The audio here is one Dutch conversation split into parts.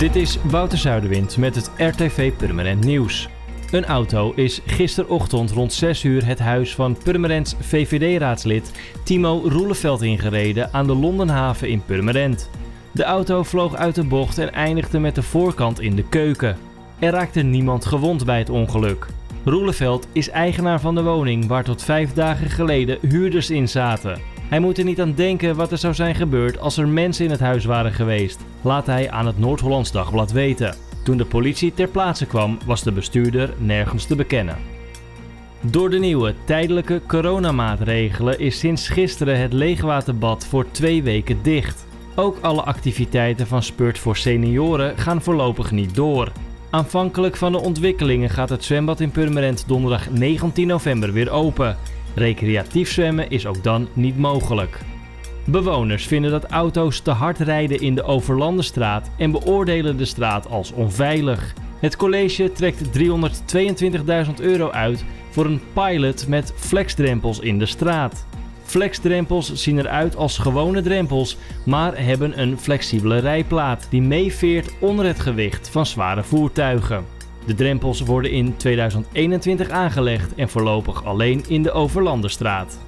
Dit is Wouter Zuiderwind met het RTV Purmerend Nieuws. Een auto is gisterochtend rond 6 uur het huis van Purmerends VVD-raadslid Timo Roeleveld ingereden aan de Londenhaven in Purmerend. De auto vloog uit de bocht en eindigde met de voorkant in de keuken. Er raakte niemand gewond bij het ongeluk. Roeleveld is eigenaar van de woning waar tot vijf dagen geleden huurders in zaten. Hij moet er niet aan denken wat er zou zijn gebeurd als er mensen in het huis waren geweest, laat hij aan het Noord-Hollands Dagblad weten. Toen de politie ter plaatse kwam, was de bestuurder nergens te bekennen. Door de nieuwe tijdelijke coronamaatregelen is sinds gisteren het leegwaterbad voor twee weken dicht. Ook alle activiteiten van Spurt voor senioren gaan voorlopig niet door. Aanvankelijk van de ontwikkelingen gaat het zwembad in Purmerend donderdag 19 november weer open. Recreatief zwemmen is ook dan niet mogelijk. Bewoners vinden dat auto's te hard rijden in de Overlandenstraat en beoordelen de straat als onveilig. Het college trekt 322.000 euro uit voor een pilot met flexdrempels in de straat. Flexdrempels zien eruit als gewone drempels, maar hebben een flexibele rijplaat die meeveert onder het gewicht van zware voertuigen. De drempels worden in 2021 aangelegd en voorlopig alleen in de Overlandenstraat.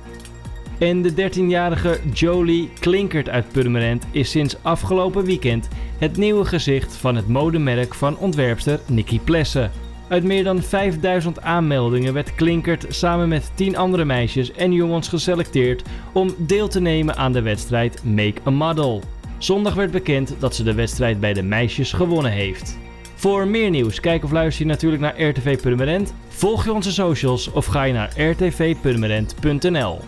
En de 13-jarige Jolie Klinkert uit Purmerend is sinds afgelopen weekend het nieuwe gezicht van het modemerk van ontwerpster Nikki Plessen. Uit meer dan 5000 aanmeldingen werd Klinkert samen met 10 andere meisjes en jongens geselecteerd om deel te nemen aan de wedstrijd Make a Model. Zondag werd bekend dat ze de wedstrijd bij de meisjes gewonnen heeft. Voor meer nieuws, kijk of luister je natuurlijk naar RTV Purmerend. Volg je onze socials of ga je naar rtvpurmerend.nl.